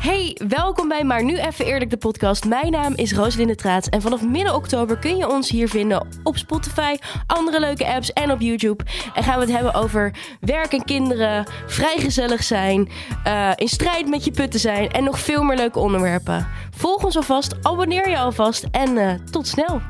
Hey, welkom bij Maar Nu Even Eerlijk de podcast. Mijn naam is Rosalinde Traats en vanaf midden oktober kun je ons hier vinden op Spotify, andere leuke apps en op YouTube. En gaan we het hebben over werk en kinderen, vrijgezellig zijn, uh, in strijd met je putten zijn en nog veel meer leuke onderwerpen. Volg ons alvast, abonneer je alvast en uh, tot snel.